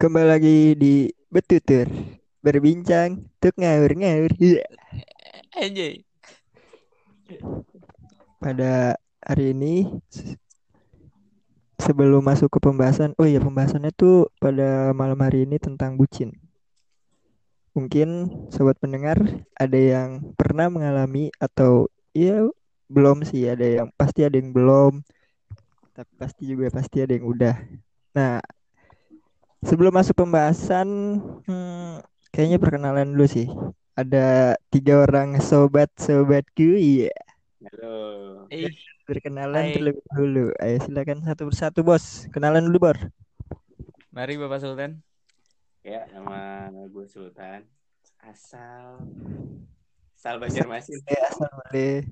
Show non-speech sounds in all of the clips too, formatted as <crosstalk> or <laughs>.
Kembali lagi di Betutur Berbincang Tuk ngawur-ngawur Iya. Anjay. Pada hari ini se- Sebelum masuk ke pembahasan Oh iya pembahasannya tuh pada malam hari ini tentang bucin Mungkin sobat pendengar ada yang pernah mengalami atau ya belum sih ada yang pasti ada yang belum tapi pasti juga pasti ada yang udah. Nah sebelum masuk pembahasan hmm, kayaknya perkenalan dulu sih. Ada tiga orang sobat sobatku iya Halo. Eh, berkenalan Hai. terlebih dahulu. Ayo silakan satu persatu bos. Kenalan dulu bor. mari Bapak Sultan. Ya, nama gue Sultan. Asal asal Banjarmasin. Eh, asal boleh.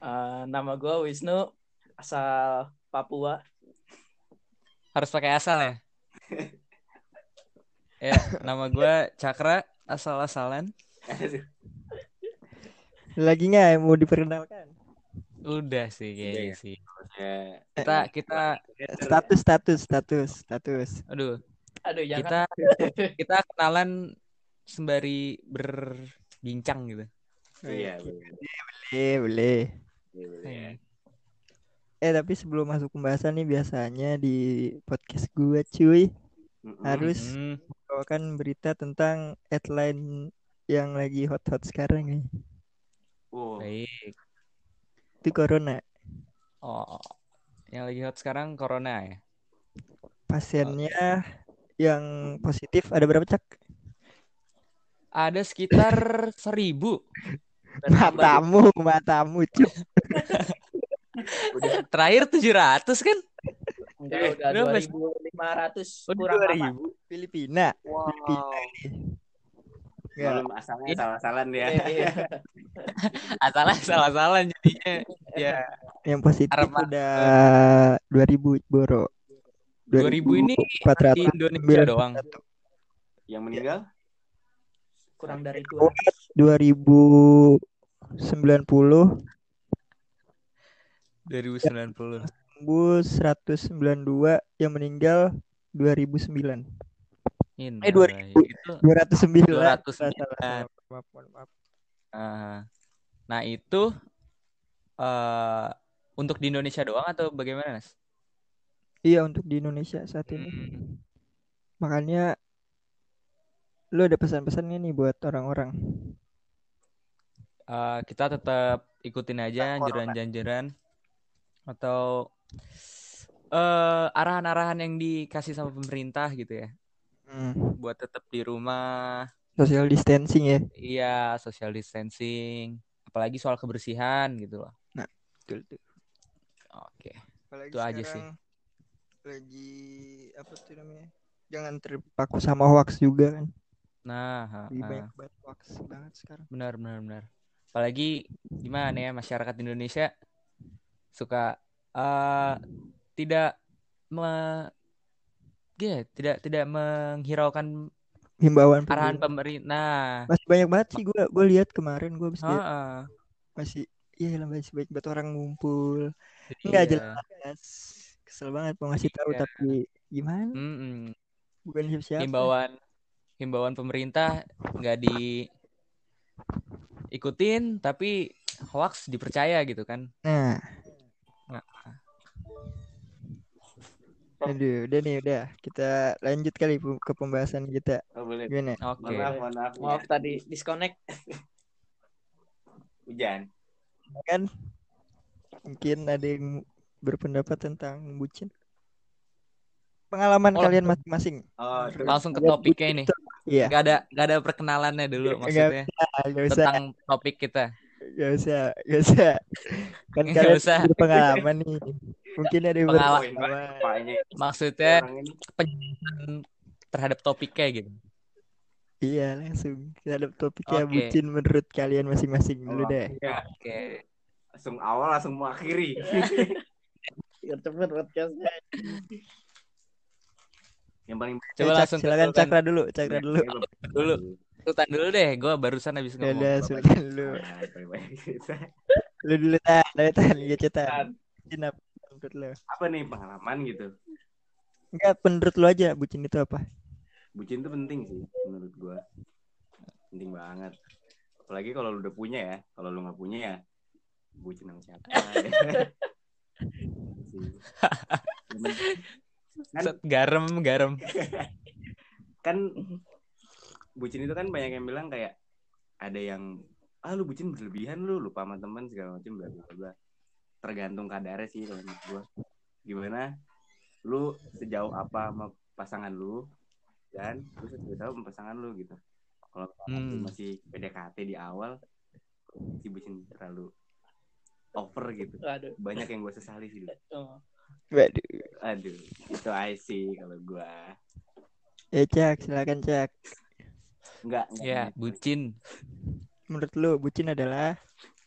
Eh, nama gue Wisnu, asal Papua. Harus pakai asal ya? <laughs> ya, nama gua Cakra, asal-asalan. <laughs> Lagi nggak mau diperkenalkan? Udah sih kayaknya sih. Ya, Kita <laughs> kita Status status status status. aduh, Aduh, kita jangan. kita kenalan sembari berbincang gitu. Iya, bener. Boleh boleh. Iya, bener. Iya. Eh tapi sebelum masuk pembahasan nih biasanya di podcast gue cuy Mm-mm. harus membawakan berita tentang headline yang lagi hot-hot sekarang nih. Oh, baik. Itu corona. Oh, yang lagi hot sekarang corona ya. Pasiennya yang positif ada berapa cak? Ada sekitar seribu. <laughs> Matamu, matamu <laughs> cuy. Terakhir 700 kan? Enggak, udah Berapa? 2500 Oh, kurang apa? 2000. Filipina. Wow. Filipina. Enggak. belum asalnya salah-salan ya. Iya. <laughs> Asalah salah-salah jadinya. Ya, Yang positif Arema. udah 2000 boro. 2000 ini 400 di Indonesia doang. Yang meninggal? Kurang dari itu. 2090 2090. sembuh 192 yang meninggal 2009 Ini Eh, 2000. itu 209 209. Salah, salah. Maaf, maaf, maaf. ah. nah itu eh untuk di Indonesia doang atau bagaimana, Nas? Iya untuk di Indonesia saat ini Hmm. makanya lu ada pesan-pesannya nih buat orang-orang Eh, kita tetap ikutin aja Corona. Atau eh arahan-arahan yang dikasih sama pemerintah gitu ya, Hmm, buat tetap di rumah, social distancing ya? Iya social distancing, apalagi soal kebersihan gitu loh. betul tuh. Oke. Apalagi Itu aja sih. lagi apa tuh namanya? Jangan terpaku sama hoax juga kan? Nah, ha, lebih banyak banget hoax banget sekarang. Benar, benar, benar. Apalagi gimana ya masyarakat Indonesia suka eh tidak me ya, tidak tidak menghiraukan himbauan arahan pemerintah. Nah, masih banyak banget sih gua gua lihat kemarin gua habis lihat heeh. masih iya masih banyak banget orang ngumpul Nggak Iya. jelas kesel banget mau ngasih tahu Iya. tapi gimana Mm-mm. bukan siapa siapa Himbauan himbauan pemerintah nggak diikutin tapi hoax dipercaya gitu kan. Nah. Aduh udah nih udah kita lanjut kali ke pembahasan kita Oh, boleh. gimana Oke. Mohon maaf, maaf. Maaf tadi disconnect. <laughs> Hujan. kan mungkin ada yang berpendapat tentang bucin pengalaman Oh, kalian masing-masing Oh, Langsung ke topiknya ini. iya Gak ada gak ada perkenalannya dulu maksudnya nggak usah tentang topik kita. nggak usah nggak usah kan <laughs> Nggak kalian usah. berpengalaman nih mungkin ada yang Pengalaman. Maksudnya penjelasan terhadap topiknya gitu. iya langsung terhadap topiknya Oke. bucin menurut kalian masing-masing dulu deh. Oke. Langsung awal langsung mengakhiri. <laughs> Cepet podcastnya. Yang paling Coba Eh, langsung silakan cakra dulu cakra dulu dulu. Sultan dulu deh. Gue barusan habis ya ngomong. udah sultan dulu cerita. lu dulu tan dari tan gitu tan menurut lu Apa nih pengalaman gitu? Enggak, menurut lu aja bucin itu apa? bucin tuh penting sih menurut gua. Penting banget. Apalagi kalau lu udah punya ya kalau lu nggak punya ya bucin sama siapa? <laughs> Kan Set, garam garam. <laughs> Kan bucin itu kan banyak yang bilang kayak ada yang ah lu bucin berlebihan lu lupa sama teman segala macam bla bla bla tergantung kadarnya sih kalau menurut gua gimana lu sejauh apa sama pasangan lu dan lu sejauh apa sama pasangan lu gitu kalau Hmm. masih PDKT di awal si bucin terlalu over gitu Aduh. banyak yang gue sesali sih Oh. Waduh. aduh itu I sih kalau gua Ya Cak, silakan Cak. enggak enggak ya bucin Menurut lu bucin adalah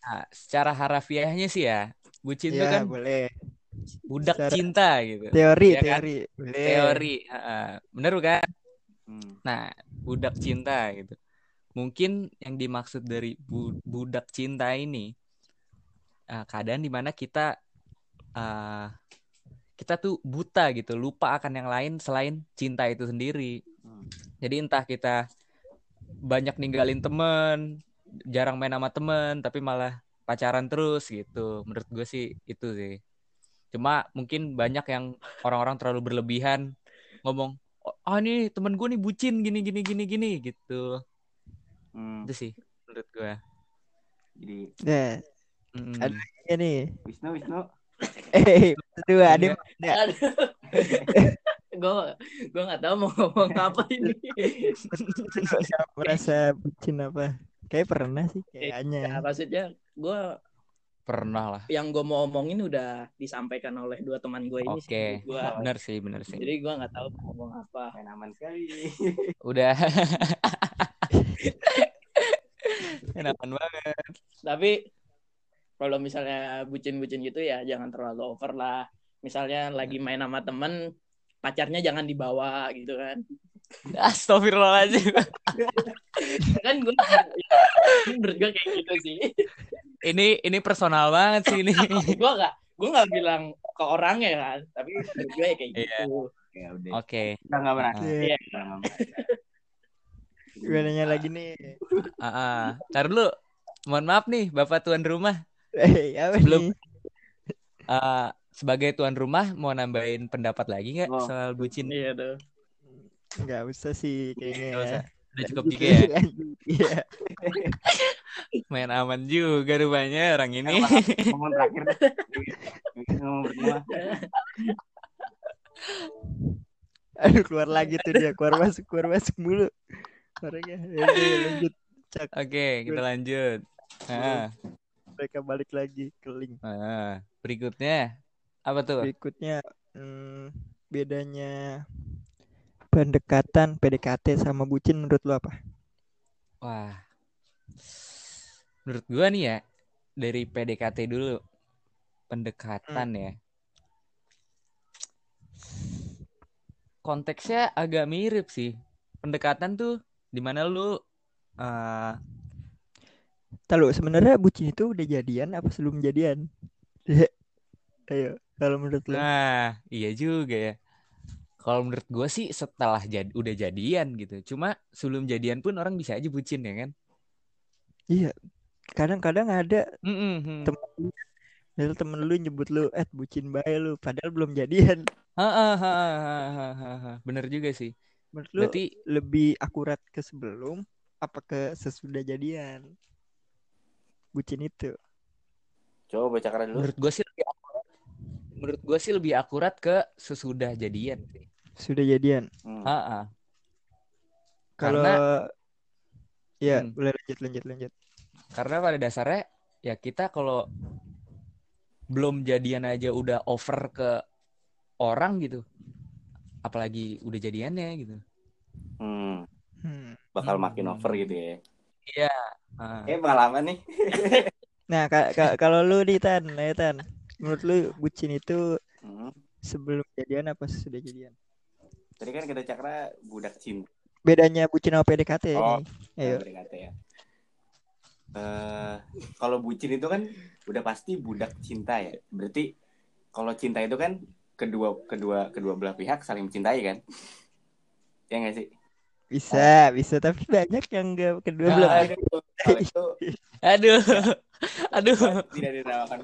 nah, secara harafiahnya sih ya bucin itu ya kan boleh. budak Secara- cinta gitu Teori, Ya kan? teori. Boleh. teori ha-ha. bener kan Hmm. nah budak cinta gitu mungkin yang dimaksud dari bu- budak cinta ini uh, keadaan di mana kita uh, kita tuh buta gitu lupa akan yang lain selain cinta itu sendiri Hmm. jadi entah kita banyak ninggalin temen jarang main sama temen tapi malah pacaran terus gitu menurut gue sih itu sih cuma mungkin banyak yang orang-orang terlalu berlebihan ngomong oh ah, nih temen gue nih bucin gini gini gini gini gitu Hmm. itu sih menurut gue jadi Nah, Mm-mm. Ada- ini. Wisnu Wisnu <laughs> Eh, dua Iya. ada gue gue nggak tahu mau ngomong apa ini. <laughs> merasa bucin apa? Kayak pernah sih Ya, kayaknya. maksudnya gue pernah lah yang gue mau omongin udah disampaikan oleh dua teman gue ini. oke Gue bener sih bener sih jadi gue nggak tahu mau ngomong apa. main aman sekali udah <laughs> enakan banget Tapi kalau misalnya bucin-bucin gitu ya jangan terlalu over lah. Misalnya lagi main sama temen, pacarnya jangan dibawa gitu kan. Astagfirullahaladzim <laughs> kan gue menurut gue kayak gitu sih. Ini ini personal banget sih ini <laughs> gue gak gue nggak bilang ke orangnya kan, tapi gue ya kayak Iya. gitu. ya udah oke kita nggak berani Iya. <laughs> Gue nanya lagi nih. Ah, ah. Ntar dulu. Mohon maaf nih, Bapak tuan rumah. Eh, <laughs> apa Sebelum- nih? Eh, sebagai tuan rumah, mau nambahin pendapat lagi nggak Oh. soal bucin? Iya tuh. Nggak usah sih kayaknya. Nggak usah. Ya. Udah cukup tiga ya. Iya. <laughs> Main aman juga rupanya orang ini. ngomong <laughs> terakhir ngomong berdua Aduh keluar lagi tuh dia keluar masuk keluar masuk mulu. Orangnya. Ya, udah, lanjut. Cak Oke, kita lanjut. Ah, mereka balik lagi ke link. ah. Berikutnya apa tuh? Berikutnya hmm, bedanya pendekatan PDKT sama bucin menurut lu apa? Wah. Menurut gua nih ya, dari PDKT dulu. Pendekatan ya. Konteksnya agak mirip sih. Pendekatan tuh di mana lu eh Tahu sebenarnya bucin itu udah jadian apa sebelum jadian? <laughs> Ayo, kalau menurut lu. Nah, iya juga ya. Kalau menurut gue sih setelah jad udah jadian gitu. Cuma sebelum jadian pun orang bisa aja bucin ya kan. Iya. Kadang-kadang ada Mm-mm. temen lu, temen lu nyebut lu, eh bucin bae lu, padahal belum jadian. Ha, ha, ha, ha, ha, ha, ha. Bener juga sih. Menurut lu Berarti lebih akurat ke sebelum apa ke sesudah jadian? Bucin itu. coba baca karena dulu menurut gue sih lebih akurat. Menurut gue sih lebih akurat ke sesudah jadian sih. Sudah jadian. Hmm. Kalau Karena- ya, Hmm. boleh lanjut lanjut lanjut. Karena pada dasarnya ya kita kalau belum jadian aja udah over ke orang gitu. Apalagi udah jadiannya gitu. Hmm. Hmm. bakal Hmm. makin over gitu ya Iya. Ah. eh pengalaman nih <laughs> Nah, ka- ka- kalau lu nih Tan, ya Tan, menurut lu bucin itu Hmm. sebelum jadian apa sesudah jadian? Tadi kan kita cakra budak cinta Bedanya bucin sama PDKT Oh. ini. Ayo. PDKT ya Eh, kalau bucin itu kan udah pasti budak cinta ya berarti kalau cinta itu kan kedua kedua kedua belah pihak saling mencintai kan ya nggak sih Bisa, bisa. Tapi banyak yang enggak kedua Ah. Aduh, kalau itu Aduh. <laughs> Aduh. tidak diterapkan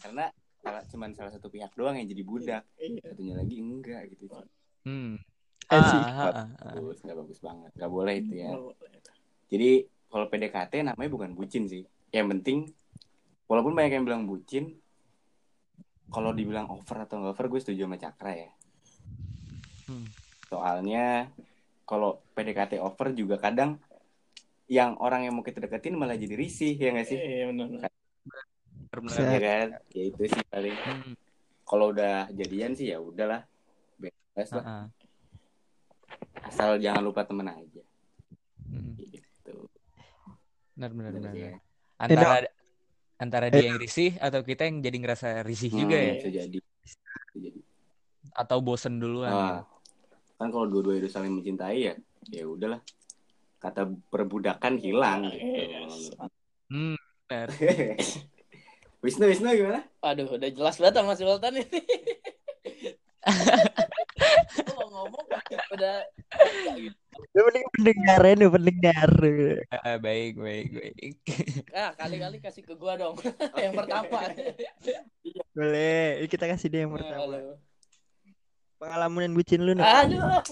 karena salah, cuman salah satu pihak doang yang jadi budak satunya lagi enggak gitu Hmm. Eh, sih. Ah, ah, ah, ah. bagus nggak bagus banget nggak boleh itu ya jadi kalau PDKT namanya bukan bucin sih yang penting walaupun banyak yang bilang bucin kalau dibilang over atau nggak over gue setuju sama Cakra ya Hmm. soalnya kalau PDKT over juga kadang yang orang yang mau kita deketin malah jadi risih ya nggak sih Iya benar. Benar-benar. Bisa. ya kan ya itu sih paling Hmm. kalau udah jadian sih ya udahlah bebas Ah, lah ah. asal jangan lupa temen aja Hmm. gitu Benar benar benar. ya. Antara antara dia yang risih atau kita yang jadi ngerasa risih juga Hmm, ya bisa jadi bisa jadi atau bosen duluan. Ah, kan kalau dua-dua itu saling mencintai ya ya udahlah kata perbudakan hilang Yes. gitu. Hmm. benar. <laughs> Wisnu Wisnu gimana? Aduh, udah jelas banget sama Sultan ini. <laughs> Gua mau ngomong udah Lu mending pendengar ini pendengar. Ah, baik baik baik. ah kali-kali kasih ke gua dong. <laughs> yang pertama. Boleh. Kita kasih dia yang pertama. Aduh. Pengalaman bucin lu nih. Aduh. <laughs>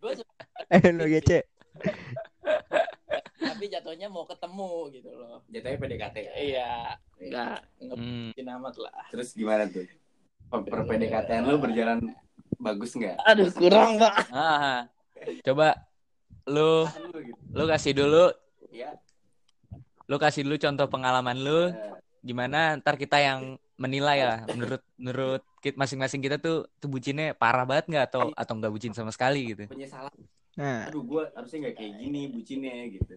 gua suka, Eh lu gece. Tapi jatuhnya mau ketemu gitu loh. Jatuhnya PDKT. Iya, enggak Hmm. ngebikin amat lah. Terus gimana tuh? Per, per PDKT lu berjalan bagus nggak? Aduh, kurang, Pak. Ah, coba lu Lu gitu. lu kasih dulu Ya. lu kasih dulu contoh pengalaman lu eh, gimana ntar kita yang menilai lah menurut menurut kit- masing-masing kita tuh tuh bucinnya parah banget nggak atau atau nggak bucin sama sekali gitu penyesalan. Nah, Aduh, gua harusnya nggak kayak gini bucinnya gitu.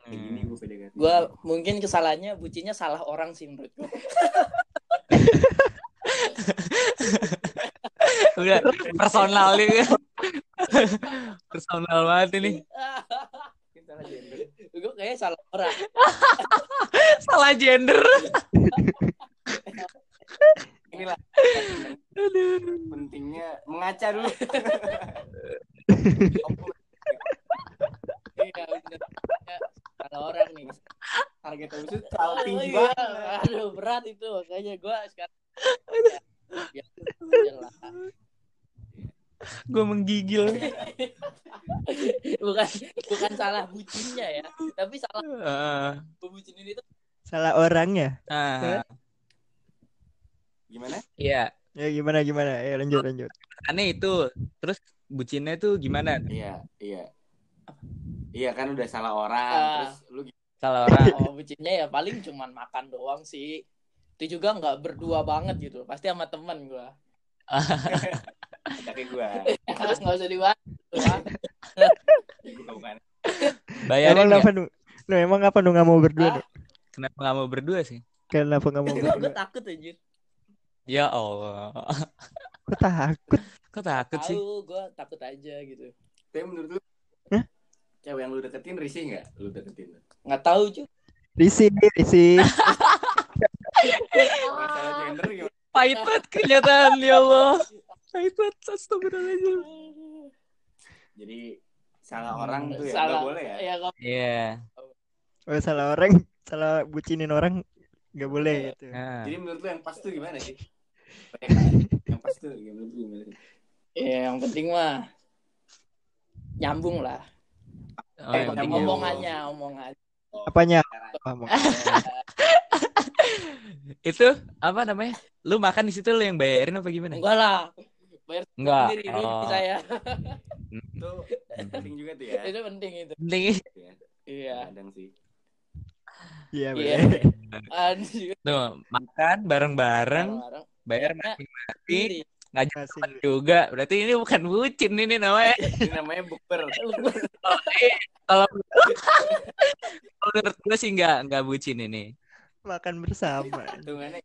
Kayak gini Hmm. gua PDKT. Gua mungkin kesalahannya bucinya salah orang sih menurut gua. <laughs> udah personal nih <laughs> personal banget ini gua kayaknya salah orang. <laughs> salah gender Inilah pentingnya mengaca dulu. Iya, bener. Ya, salah orang nih. Target itu terlalu tinggi Iya, banget. Aduh, berat itu. Kayaknya gua sekarang ya, lah. gue menggigil bukan bukan salah bucinnya ya, tapi salah Ah, bucinin itu salah orangnya. ah, Gimana? iya Ya gimana gimana? Ya lanjut lanjut. aneh itu terus bucinnya tuh gimana Iya, iya. Iya kan udah salah orang, Ah. terus lu salah orang <laughs> oh bucinnya ya paling cuman makan doang sih. Itu juga nggak berdua banget gitu. Pasti sama teman gua. Tapi gua, <laughs> Terus nggak usah dibahas. <laughs> bukan. bayarin Emang kenapa lu? Lu emang apa lu nggak mau berdua Ah. kenapa nggak mau berdua sih Kenapa nggak mau berdua? takut anjir. ya allah Kok takut? kok takut sih Tahu, gua takut aja gitu. Tapi menurut lu? Cewek yang lu deketin risih nggak? Lu deketin. Nggak tahu cuy. Risi, risi. Masalah gender gimana? pahit banget kenyataan ya allah pahit banget astagfirullahaladzim Jadi salah orang tuh ya Salah. nggak boleh ya. Ya, kalau iya Oh salah orang, salah bucinin orang nggak boleh gitu. Nah, Jadi menurut lu yang pas tuh gimana sih? yang pas tuh gimana sih? Ya, yang penting mah nyambung lah. Oh, yang Eh, nyambung. omongannya, omongannya. Apanya? Mau- <laughs> itu apa namanya lu makan di situ lu yang bayarin apa gimana Enggak lah. enggak Sendiri ini oh. saya. <laughs> Itu penting juga tuh ya. Itu penting itu. penting Ya, Iya. Kadang sih. Iya Iya. tuh makan bareng-bareng Bareng. bayar masing-masing Masih. juga berarti ini bukan bucin ini namanya Ini namanya bukber. <laughs> kalau kalau menurut gue sih nggak nggak bucin ini Makan bersama. Hitungannya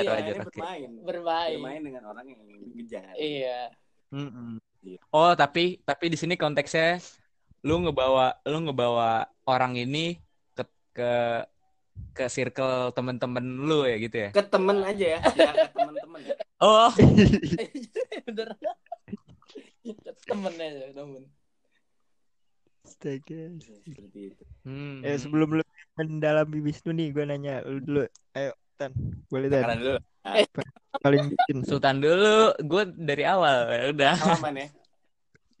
Iya, wajar bermain. Bermain. Bermain dengan orang yang ngejar. Iya. Mm-mm. Iya. oh tapi tapi di sini konteksnya lu ngebawa lu ngebawa orang ini ke ke ke circle temen-temen lu ya gitu ya. Ke temen aja ya, ya ke temen-temen. ya. Oh, <laughs> Bener. temen aja temen. Astaga. Seperti itu. hmm. Eh sebelum lu mendalami Wisnu nih, gue nanya lu dulu. Ayo, Tan. Boleh Tan. Sekarang dulu Paling bucin. Sultan dulu, gue dari awal ya udah. pengalaman ya,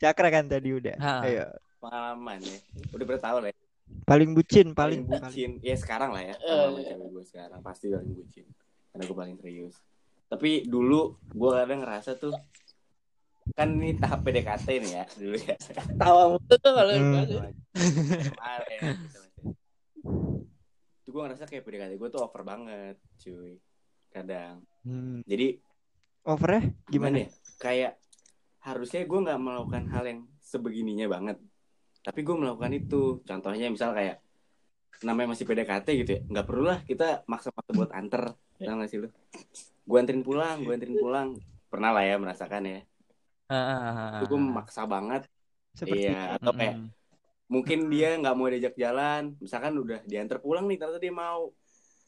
Cakra kan tadi udah. Ha. Ayo. pengalaman ya. Udah bertahun lah ya. Paling bucin, Paling paling, bucin. Ya sekarang lah ya. Sama cewek gue sekarang pasti paling bucin. Karena gue paling serius. Tapi dulu gue kadang ngerasa tuh kan ini tahap PDKT nih ya dulu ya. Tawa mulu tuh kalau Hmm. Mas. Itu gue ngerasa kayak PDKT gue tuh over banget, cuy. Kadang. Hmm. Jadi Over ya? gimana Gimana? ya? Kayak harusnya gue nggak melakukan hal yang sebegininya banget. Tapi gue melakukan itu. Contohnya misal kayak namanya masih PDKT gitu ya. Nggak perlu lah kita maksa-maksa buat anter. Tahu gak sih lu? Gue anterin pulang, gue anterin pulang. Pernah lah ya merasakan ya. Itu gue maksa banget. Seperti Iya, atau kayak mungkin dia nggak mau diajak jalan misalkan udah diantar pulang nih ternyata dia mau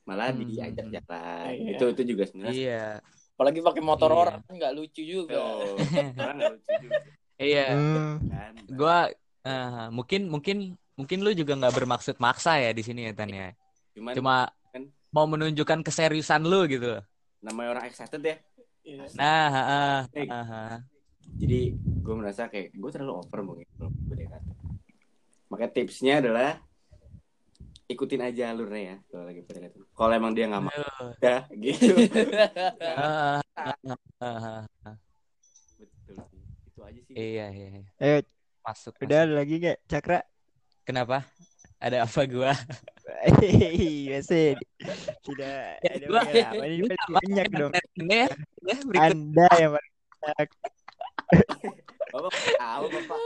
malah Hmm. diajak jalan Iya. itu itu juga sebenarnya Iya, Apalagi pakai motor Iya. orang nggak lucu juga. Tuh, orang nggak lucu juga iya. Hmm. kan Gua ah, mungkin mungkin mungkin lu juga nggak bermaksud maksa ya di sini ya Tan ya. cuman Cuma kan- mau menunjukkan keseriusan lu gitu. Namanya orang excited ya Iya. Nah, ah, ah, Eh, ah, ah. jadi gue merasa kayak gue terlalu over mungkin PDKT makanya tipsnya adalah ikutin aja alurnya ya kalau lagi PDKT kalau emang dia nggak mau ya gitu <laughs> betul sih itu aja sih Iya, iya. iya. Ayo, Masuk. udah masuk. ada lagi gak? Cakra? Kenapa? Ada apa gua? Iya sih. Tidak ada gua- pengalaman. Ini pasti banyak dong. Ya, ya. Anda yang paling banyak. bapak tahu bapak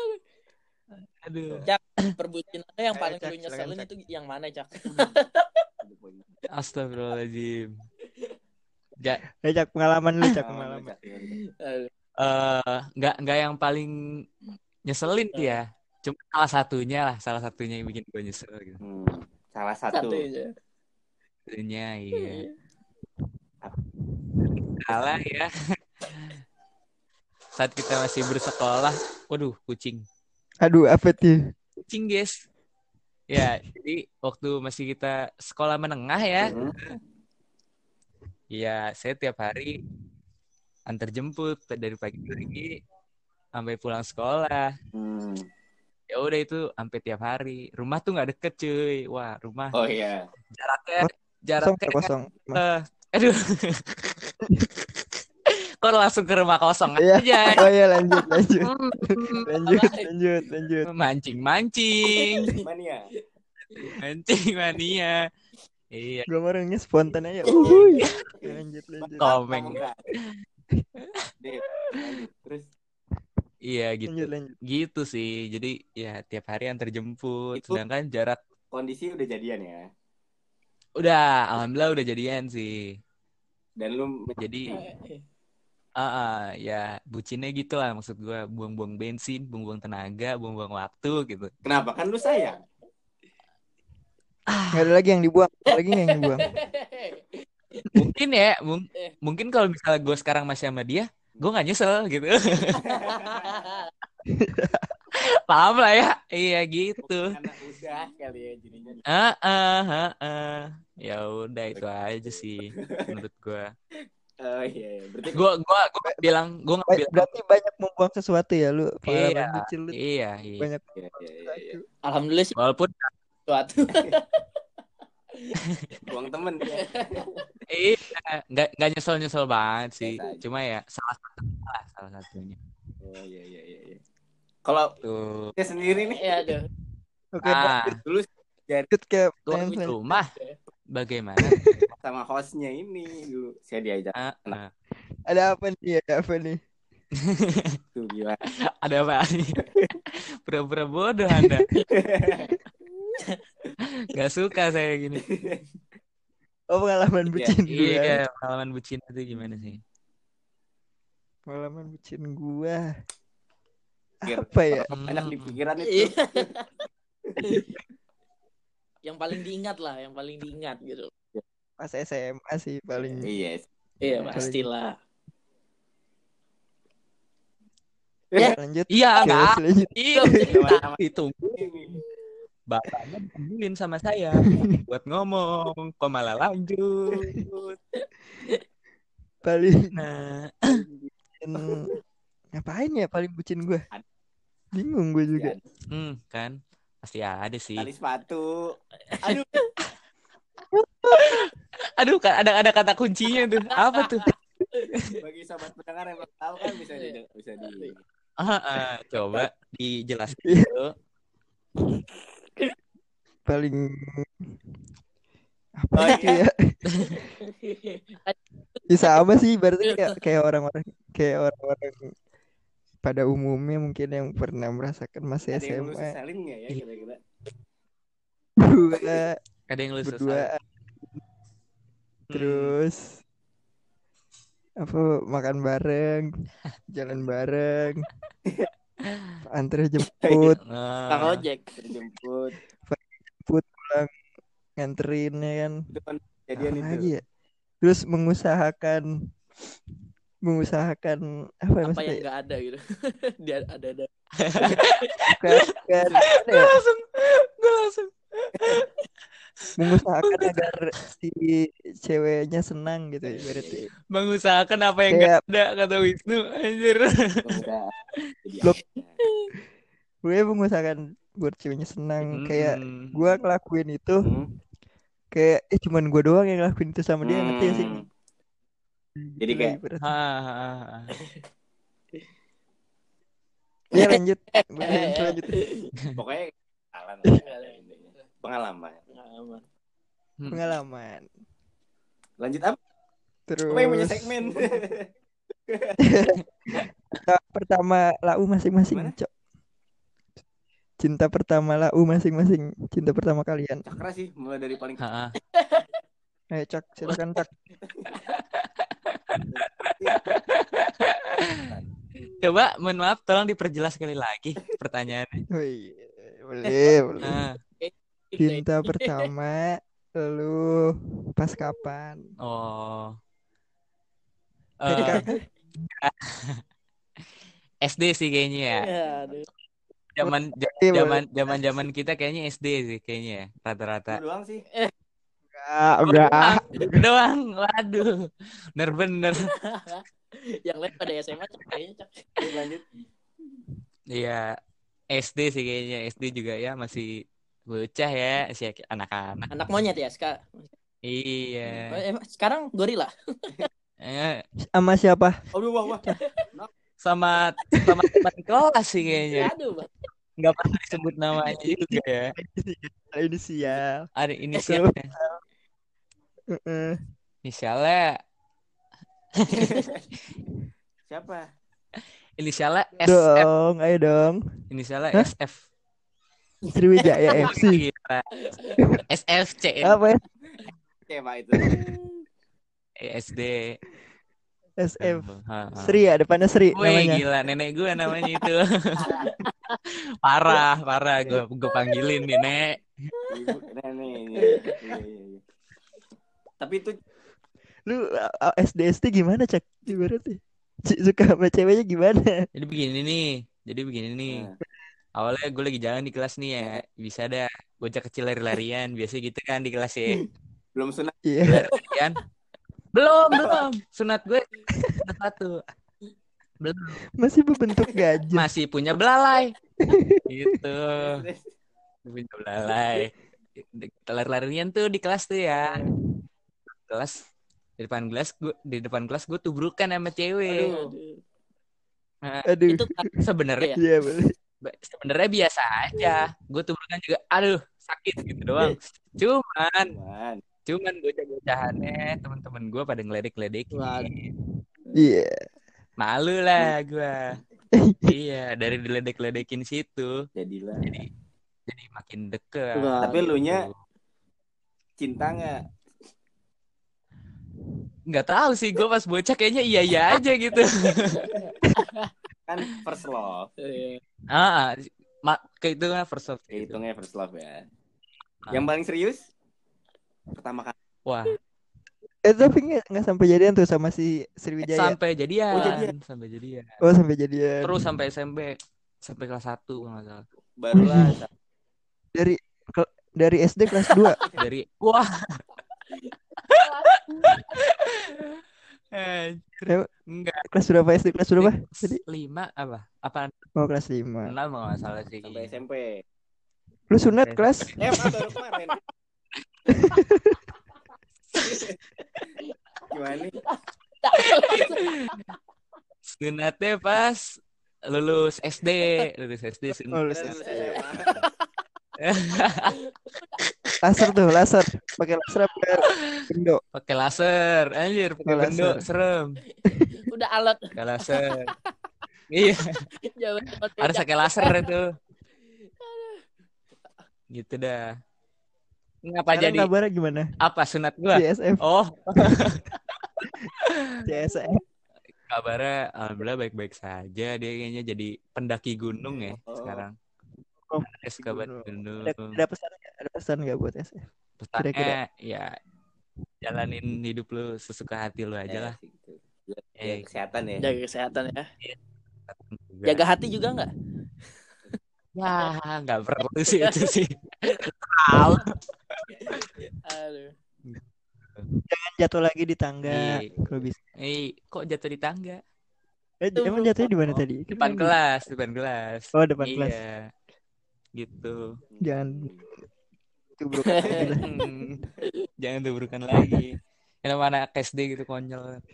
Aduh. Perbucinannya yang Ayo, paling Cak, lu nyeselin Cak. itu yang mana, Cak? Astagfirullahaladzim. Ja, Ayo, Cak, pengalaman lu, Cak, Pengalaman. Cak. Eh, eh nggak nggak yang paling nyeselin sih ya. Cuma salah satunya lah, salah satunya yang bikin gue nyesel gitu. Hmm, salah satu. Satunya iya. Iya. Salah ya. Saat kita masih bersekolah, waduh, kucing. Aduh, apa tuh? Kucing, guys. Ya, jadi waktu masih kita sekolah menengah ya, Hmm. ya saya tiap hari antar jemput dari pagi pagi sampai pulang sekolah. Hmm. Ya udah itu sampai tiap hari. Rumah tuh nggak deket cuy. Wah, rumah oh iya jaraknya jaraknya kosong. eh, aduh. <laughs> Kok langsung ke rumah kosong Iya. aja. <laughs> Oh iya, lanjut, lanjut. Hmm. <laughs> Lanjut, lanjut, lanjut. Mancing-mancing. mania Mancing mania. Iya, Gue orangnya spontan aja. Uhuy. Lanjut, lanjut. komeng. Deh, lanjut. terus Iya gitu. Lanjut, lanjut. Gitu sih. Jadi ya tiap hari antar jemput. Itu- Sedangkan jarak kondisi udah jadian ya udah alhamdulillah udah jadian sih. dan lu Jadi Eh, ah ah, ya bucinnya gitu lah maksud gua buang-buang bensin, buang-buang tenaga, buang-buang waktu gitu. kenapa kan lu sayang Gak ada lagi yang dibuang. Ada lagi yang dibuang. Mungkin ya, mung- mungkin kalau misalnya gue sekarang masih sama dia, gue nggak nyesel gitu. Paham lah ya? Iya gitu. udah kali ya jadinya Ah ah ah, ah. Ya udah itu aja sih menurut gue. oh iya, iya. berarti Gue gua gua nggak bilang gue nggak Ba- bilang. Berarti banyak membuang sesuatu ya lu. Iya, lu iya, iya. banyak iya, iya, iya, iya. Alhamdulillah sih Walaupun suatu. <laughs> <laughs> buang temen ya. iya nggak nggak nyesel nyesel banget sih. Cuma ya salah satu lah salah satunya. oh iya iya iya iya. kalau Tuh. saya sendiri nih Iya, aduh. Oke, Ah, dulu ke tuan pertanyaan rumah bagaimana? <laughs> sama hostnya ini dulu saya diajak Ah, ah. Ada apa nih? <laughs> Ada apa nih? tuh gimana Ada apa nih? Pura-pura bodoh Anda. Gak suka saya gini. <laughs> Oh pengalaman bucin gue. Iya, pengalaman bucin itu gimana sih? Pengalaman bucin gua. Pikir. Apa ya? banyak di pikiran itu Iya. <laughs> yang paling diingat lah yang paling diingat gitu Pas SMA sih paling Iya. iya pastilah lanjut. Iya, Oke, enggak. lanjut. Iya, ditunggu. <laughs> Bapaknya ditungguin sama saya <laughs> buat ngomong, kok malah lanjut. Paling Nah, ngapain ya paling bucin gue? Bingung gue juga. hmm, kan pasti ada sih. Tali sepatu. Aduh. Aduh, kan ada ada kata kuncinya tuh. Apa tuh? Bagi sobat pendengar yang belum tahu kan bisa di bisa di Ah, ah, coba dijelaskan Iya. dulu. Paling apa Oh, gitu ya? Ya sama sih, berarti kayak kayak orang-orang kayak orang-orang pada umumnya mungkin yang pernah merasakan masa ada yang lu SMA sesalin nggak ya kira-kira? berdua Ada yang lu berdua. Hmm. terus apa makan bareng jalan bareng <laughs> antar <laughs> jemput Nah, Kang ojek Terjemput. pulang nganterin ya kan kan kejadian itu. lagi ya terus mengusahakan mengusahakan apa apa yang nggak ada gitu <laughs> dia ada ada <laughs> bukan, bukan, ya? langsung, gue langsung. Mengusahakan agar si ceweknya senang gitu ya berarti Mengusahakan apa yang Kayak- gak ada kata Wisnu anjir. Blok. gue mengusahakan buat ceweknya senang kayak Hmm. gue ngelakuin itu Hmm. kayak eh cuman gue doang yang ngelakuin itu sama dia ngerti gak sih Hmm. Jadi kayak Ah, ah, ah. ya lanjut lanjut pokoknya pengalaman lah, intinya. Pengalaman. Pengalaman. Hmm. pengalaman Lanjut apa? terus Apa yang punya segmen? cinta pertama lau masing-masing cok cinta pertama lau masing-masing cinta pertama kalian Cakra sih, mulai dari paling ayo cok silakan cok Coba, mohon maaf, tolong diperjelas sekali lagi pertanyaannya. Wih, boleh boleh Ah, cinta <laughs> pertama lu pas kapan oh. Jadi Eh, <laughs> SD sih kayaknya ya. Ya, aduh. Zaman zaman zaman zaman kita kayaknya SD sih kayaknya ya, rata-rata. Doang sih. enggak enggak Gitu doang. Waduh. Bener-bener. <laughs> yang lain pada SMA kayaknya Cak. Lanjut. Iya. SD sih kayaknya. SD juga ya masih bocah ya, si anak-anak. anak monyet ya sekarang Iya. sekarang gorila Eh, sama siapa Aduh, wah, wah. sama sama teman kelas sih kayaknya. aduh. Nggak pernah disebut namanya juga ya. inisial Ada inisialnya. Heeh. Inisialnya Siapa? inisialnya SF. dong ayo dong Inisialnya Hah? SF. Sriwijaya FC Gila. SFC. apa ya Siapa itu? SD. SF. Sri ya depannya Sri Wih namanya gila nenek gue namanya itu <laughs> parah parah gue gue panggilin nih nek nenek. Iya, iya, iya. Tapi itu lu SD SD gimana cak ibaratnya C- suka sama ceweknya gimana jadi begini nih jadi begini nih Nah. Awalnya gue lagi jalan di kelas nih ya. Bisa ada bocah kecil lari-larian. Biasa gitu kan di kelas ya. <laughs> Belum sunat. iya. Larian belum belum. Sunat gue sunat satu belum. Masih berbentuk gajah. Masih punya belalai. Gitu. Punya belalai. Lari-larian tuh di kelas tuh ya. Kelas di depan kelas gue di depan kelas gue tubrukan sama cewek. Aduh. Aduh. itu sebenarnya iya sebenarnya biasa aja. Gue tubrukan juga aduh sakit gitu doang. Cuman Man. cuman bocah-bocahannya teman-teman gue pada ngeledek-ledekin iya. Malu lah gue <laughs> iya dari diledek-ledekin situ. Jadilah. jadi jadi makin deket. Wah. Tapi lu nya cinta nggak? nggak tahu sih gue pas bocah kayaknya iya iya aja gitu <laughs> Kan first love. Iya. ah ah. ma ke itu kan first love gitu. Hitungnya first love ya. Yang paling serius pertama kali. Wah, Eh tapi nggak sampai jadian tuh sama si Sriwijaya. sampai jadian, Oh, jadian. sampai jadian. Oh sampai jadian. Terus sampai SMP, sampai kelas 1 kalau nggak salah. Barulah dari ke- dari SD kelas 2 Dari wah. <laughs> Eh, enggak. kelas berapa SD kelas berapa? Tadi? Lima apa? Apa Oh kelas 5 enam kalau nggak salah sih. sampai SMP. Lu sunat kelas? Eh, apa baru kemarin? <laughs> Gimana nih? Sunatnya pas lulus SD, lulus SD Oh, sunat. lulus Lulus SD. <laughs> <laughs> Laser tuh laser pakai laser apa bendo Pakai laser, anjir, pakai bendo, laser. serem. <laughs> Udah alat Pakai laser. iya, <laughs> cepat harus pakai laser itu. Gitu dah. Ngapa Sekarang jadi kabarnya gimana apa sunat gua? CSF Oh, CSF kabarnya alhamdulillah baik-baik saja. Dia kayaknya jadi pendaki gunung ya Oh. sekarang. Oh, Ada suka banget gunung. ada, ada pesan nggak? ada pesan nggak buat SF Pesannya kira-kira? ya jalanin hidup lu sesuka hati lu aja lah. Eh, gitu. Eh. biar kesehatan ya. jaga kesehatan ya Juga. jaga hati juga nggak <laughs> Ya, nggak perlu sih itu <laughs> sih. Tahu. aduh Jangan jatuh lagi di tangga Iya. kalau bisa Eh, kok jatuh di tangga? eh, emang jatuhnya di mana tadi Kan Depan tadi. kelas, depan kelas. oh depan kelas Iya. Gitu. jangan tubruk lagi lah. <laughs> Hmm. Jangan tubrukan lagi. Yang mana SD gitu konyol.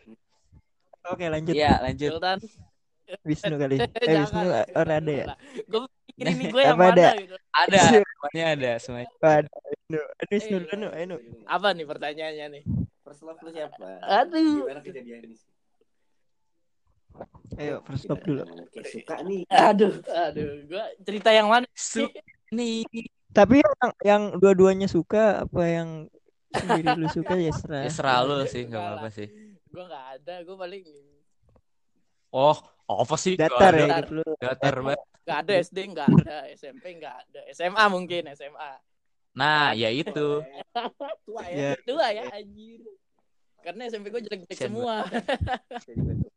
oke lanjut Iya, lanjut. Sultan Wisnu kali <laughs> eh Wisnu orang ada ya gue ini gue yang Apa ada? mana gitu Ada, <laughs> semuanya ada, semuanya. Ada Wisnu Aduh, Wisnu Eh, anu, ayo apa nih pertanyaannya nih First love lu siapa? Aduh. Gimana kejadiannya? Ayo first stop dulu Kayak suka nih. aduh aduh gue cerita yang mana Su nih. tapi yang yang dua-duanya suka apa yang sendiri lu suka ya serah Ya selalu sih, nggak apa-apa sih. gue nggak ada gue paling Oh, apa sih? Datar ya hidup lu Datar banget. nggak ada SD nggak ada SMP nggak ada SMA mungkin SMA Nah, ya itu. Tua ya tua ya anjir karena SMP gue jelek-jelek semua <laughs>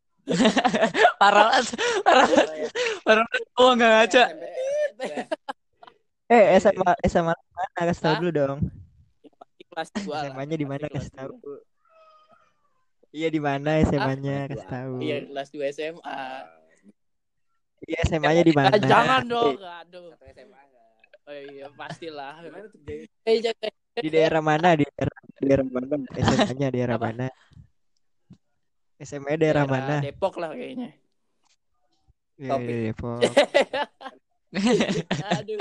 parah banget. Parah banget. Parah banget. Oh, nggak ngaca. eh SMA SMA mana? Kasih tahu dulu dong. Kelas dua lah. SMA-nya di mana? Kasih tahu dua. iya di mana SMA-nya kasih tahu iya kelas 2 SMA iya SMA-nya di mana? jangan dong. Aduh. Satu SMA enggak? oh iya pastilah. Di daerah mana? Di daerah, di daerah mana? <laughs> SMA-nya daerah Apa? mana SMA daerah mana Depok lah kayaknya Iya, Topik. iya, Depok <laughs> aduh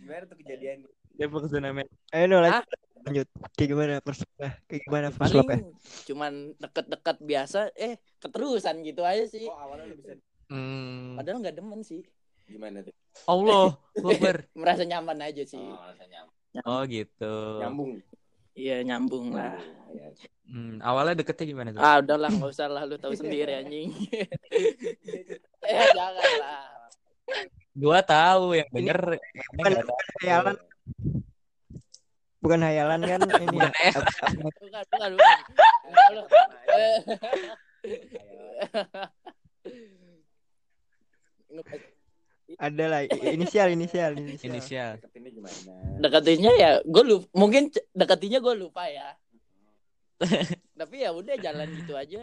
Gimana tuh kejadiannya? Depok zona merah. ayo no, lanjut lanjut kayak gimana love kayak gimana paling cuman deket-deket biasa eh keterusan gitu aja sih Kok awalnya lu bisa Hmm. padahal nggak demen sih gimana tuh? Allah, Akbar. <laughs> merasa nyaman aja sih Oh, rasanya Oh gitu. nyambung. Iya nyambung lah Ya. Hmm, awalnya deketnya gimana tuh? ah udahlah nggak usah lah lu tahu sendiri <laughs> anjing eh jangan lah Gua tahu yang bener. bukan hayalan bukan hayalan kan <laughs> ini Bukan ya. apa- apa- bukan bukan bukan Lu- <laughs> ada lah inisial inisial inisial Inisial. Deketinnya gimana? deketinnya ya gue lupa mungkin deketinnya gue lupa ya <laughs> tapi ya udah jalan gitu aja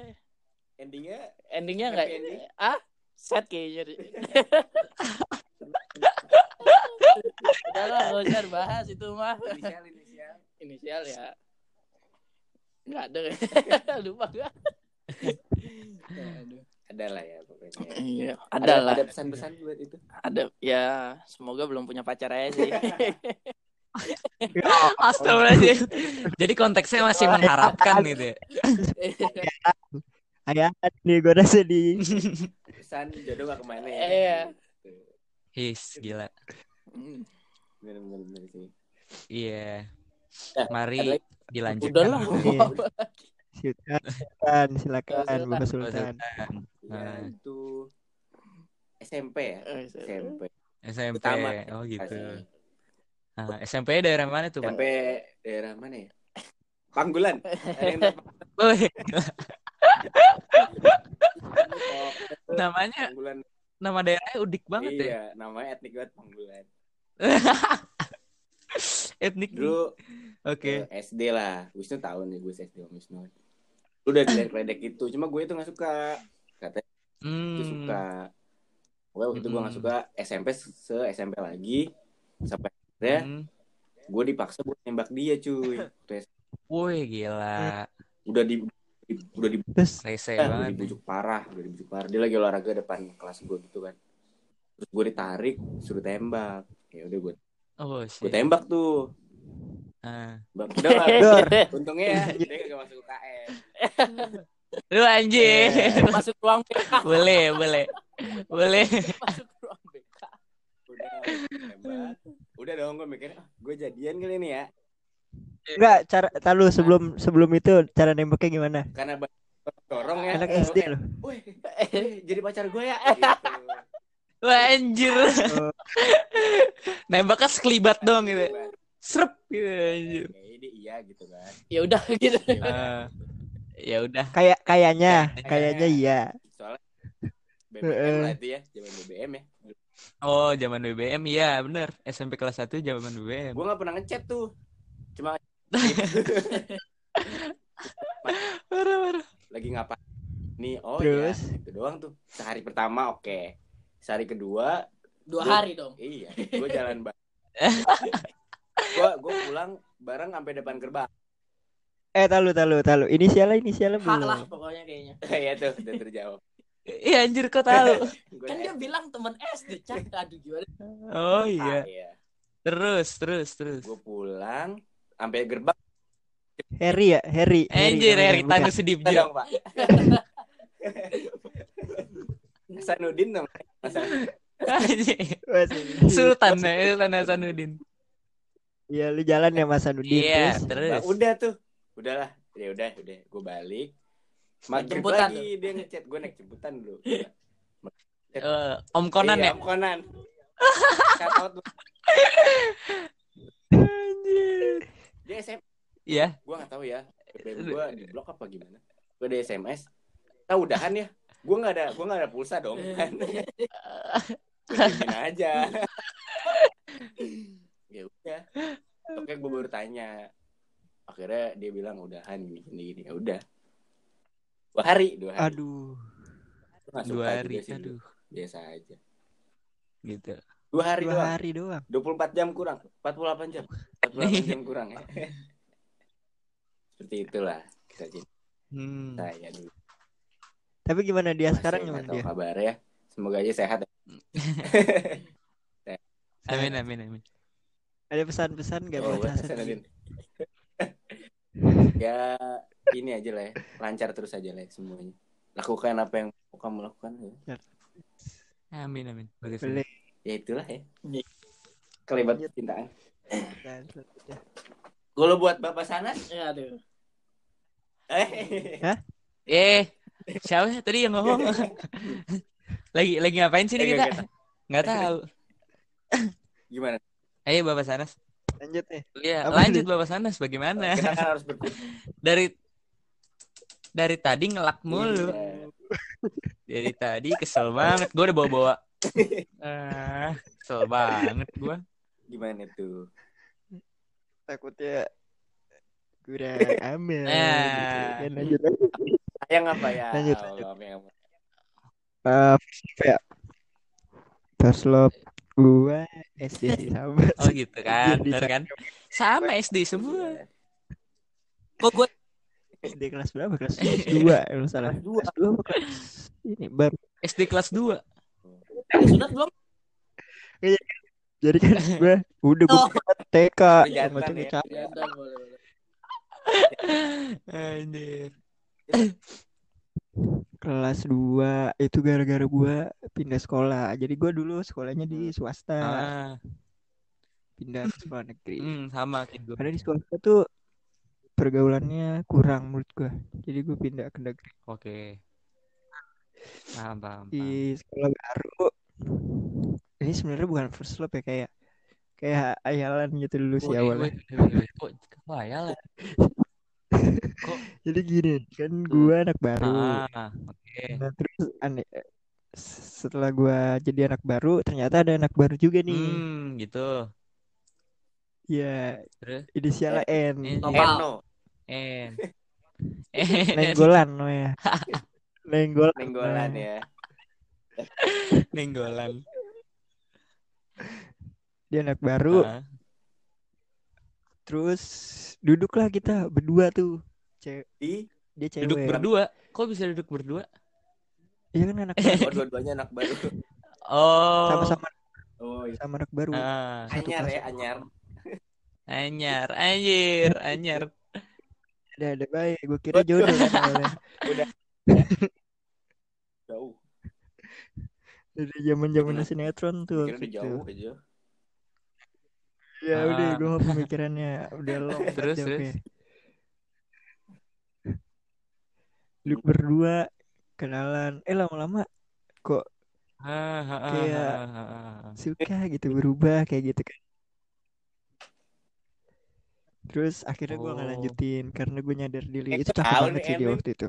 Endingnya endingnya nggak ending? ah set kayaknya <laughs> udah lah nggak usah bahas itu mah inisial inisial. inisial ya nggak ada <laughs> lupa gak Aduh. Ada lah ya pokoknya. <laughs> iya Ada ada lah ada pesan-pesan buat itu. ada ya semoga belum punya pacar aja sih <laughs> Astagfirullahaladzim. Jadi konteksnya masih mengharapkan gitu ya. hayalan nih <laughs> gue rasa di Pesan jodoh gak ke mana ya? Iya. His, gila. Bener-bener sih. Iya. Mari dilanjutkan. udah lah Iya. Sultan silakan silakan. Bapak Bapak Sultan Sultan. Ya, Nah. itu SMP ya? Eh, SMP. SMP. Pertama. Oh gitu. Pasti. Ah, SMP daerah mana tuh, Pak? Sampai daerah mana ya? Panggulan. Woi, Panggulan? <laughs> namanya Panggulan. nama daerahnya udik banget ya. Iya, namanya etnik banget Panggulan. <laughs> Etnik. Dulu Oke. eh, SD lah. Wisnu tahu nih gue SD Wisnu. Lu udah diledek itu, cuma gue itu nggak suka. Katanya itu Hmm. suka. Gue waktu itu gue nggak Mm. suka SMP se SMP lagi sampai akhirnya Hmm. gue dipaksa buat nembak dia cuy. Terus Woi, gila. udah di, di- udah di Terus Rese udah banget. dibujuk parah, udah dibujuk parah. Dia lagi olahraga depan kelas gue gitu kan. Terus gue ditarik, suruh tembak. Ya udah gue Oh, gue tembak tuh. Ah. Bang, lah. Dor. Untungnya ya, dia gak masuk UKM. <laughs> Lu anjing. Masuk ruang BK. boleh, boleh. Boleh. Masuk ruang BK. Udah. Udah dong gue mikir, ah, gue jadian kali ini ya. enggak cara tahu sebelum sebelum itu cara nembaknya gimana? Karena dorong ya. Anak Eh, SD eh, loh. Woi, eh, jadi pacar gue ya. <laughs> Gitu. Wah, anjir. Oh. Nembaknya sekelibat dong gitu. Serep gitu anjir. Kayaknya dia iya gitu kan. Ya udah <laughs> gitu. Ya udah. Ah. Ya udah. Kayak kayaknya, Kayaknya. kayaknya iya. Soalnya Heeh. BBM lah itu ya, zaman BBM ya. Oh, zaman BBM iya, bener. SMP kelas 1 zaman BBM. Gue gak pernah ngechat tuh. Cuma <laughs> Parah, parah. lagi ngapain. Nih, oh Terus? iya, itu doang tuh. Sehari pertama oke. Sehari kedua, Dua Gua- hari dong. iya, gue jalan bareng. <laughs> gue gue pulang bareng sampai depan gerbang. Eh tahu tahu tahu. Inisialnya inisialnya Hak lah belum. pokoknya kayaknya. <laughs> Iya tuh, udah terjawab. Iya anjir kok tahu. <laughs> Gua Kan dia bilang teman SD, Cak. Aduh gimana? Oh ah, iya. iya. Terus, terus, terus. Gue pulang sampai gerbang Harry ya, Harry. Anjir, namanya, Harry sedip Kita Jo. dong, Pak. <laughs> Hasanuddin serius. Sultan ya, Sultan Hasanuddin. Iya, lu jalan ya Mas Anudin Iya, terus. terus. Nah, udah tuh. Udahlah. Ya udah, udah. Gue balik. Jemputan lagi dia ngechat. Gue naik jemputan dulu. Eh, Om Conan iya, ya? Om Conan. Shout out. Anjir. Dia SMS. Iya. Gue gak tahu ya. BBM gue di blok apa gimana. Gue ada SMS. Kita udahan ya. Gue gak ada, gue gak ada pulsa dong. Kan. <laughs> Aja. <laughs> ya udah. Oke, gue baru tanya. Akhirnya dia bilang udahan gini gini gini. Ya udah. Dua hari, dua hari. Aduh. Dua hari, sih aduh. Biasa aja. Gitu. Dua hari Dua doang. hari doang. 24 jam kurang. 48 jam. <laughs> 48 jam kurang ya. Seperti itulah kisah cinta Hmm. saya dulu. Tapi gimana dia Masih sekarang gimana dia? kabar ya. Semoga aja sehat. <laughs> <laughs> Amin, amin, amin. Ada pesan-pesan gak Oh, buat Hasan? <laughs> Ya ini aja lah ya. Lancar terus aja lah ya semuanya. Lakukan apa yang mau kamu lakukan ya. Amin, amin. Bagus. Boleh. Ya itulah ya. Kelebat cintaan. Dan selanjutnya. Kalau buat Bapak Sanas, Ya aduh. eh, Eh, siapa tadi yang ngomong? <laughs> lagi lagi ngapain sih nih kita? Nggak tahu. gimana? Ayo Bapak Sanas. Lanjut nih. Iya, Apa lanjut? Bapak Sanas bagaimana? Kita kan harus. <laughs> Dari dari tadi ngelak mulu. Iya. Dari tadi kesel banget. Gue udah bawa-bawa. Ah, <laughs> kesel banget gue. Gimana tuh? Takutnya kurang <laughs> aman. Nah. gitu. Kan lanjut lanjut. Sayang apa ya? Lanjut, lanjut. yang- Eh, first love ya. First love gua SD sih <laughs> sama. Oh gitu kan, bener kan? Sama SD semua. Kok gue SD kelas berapa? Kelas <laughs> 2 kalau nggak salah. Kelas dua. Kelas 2 apa kelas ini baru. SD kelas 2. sunat belum? Jadi kan <laughs> gua udah gua Oh. TK sama ya. Ya. Anjir. Kelas 2 itu gara-gara gua pindah sekolah. Jadi gua dulu sekolahnya di swasta, Ah, pindah ke sekolah negeri. hmm, sama gue. Karena di swasta tuh pergaulannya kurang menurut gua. Jadi gua pindah ke negeri. Oke. Paham, paham, paham. Di sekolah baru ini sebenarnya bukan first love ya kayak kayak ayalan gitu dulu sih Woi, awalnya. Kok kok ayal ya? <laughs> Kok <laughs> Jadi gini, kan gua anak baru. ah, oke. Nah, terus aneh setelah gua jadi anak baru, ternyata ada anak baru juga nih. Hmm, gitu. Ya, Terus Eh, inisialnya N. N. Nopal. <laughs> N. Nenggolan namanya. <laughs> Nenggolan. nenggolan ya. Nenggolan. Dia anak baru, Ah, terus duduklah kita berdua tuh. Cewek, Di dia cewek. Duduk berdua. Kok bisa duduk berdua? Iya kan anak <laughs> baru. oh, dua-duanya anak baru. Oh. Sama-sama Oh, iya. sama anak baru. Ah, anyar ya, anyar. anyar, anjir, anyar. Ada ada baik. Gue kira jodoh kan awalnya. <laughs> Jauh. Dari zaman-zaman sinetron tuh. Kira udah jauh aja. Ya udah, Ah. gue mau pemikirannya udah long. <laughs> Terus, terus? Duduk berdua, kenalan. Eh lama-lama kok Ah, ah, ah, Kayak- suka gitu berubah kayak gitu kan. Terus akhirnya gue nggak Oh. lanjutin karena gue nyadar diri Eh, itu cakep banget sih di Em, waktu itu.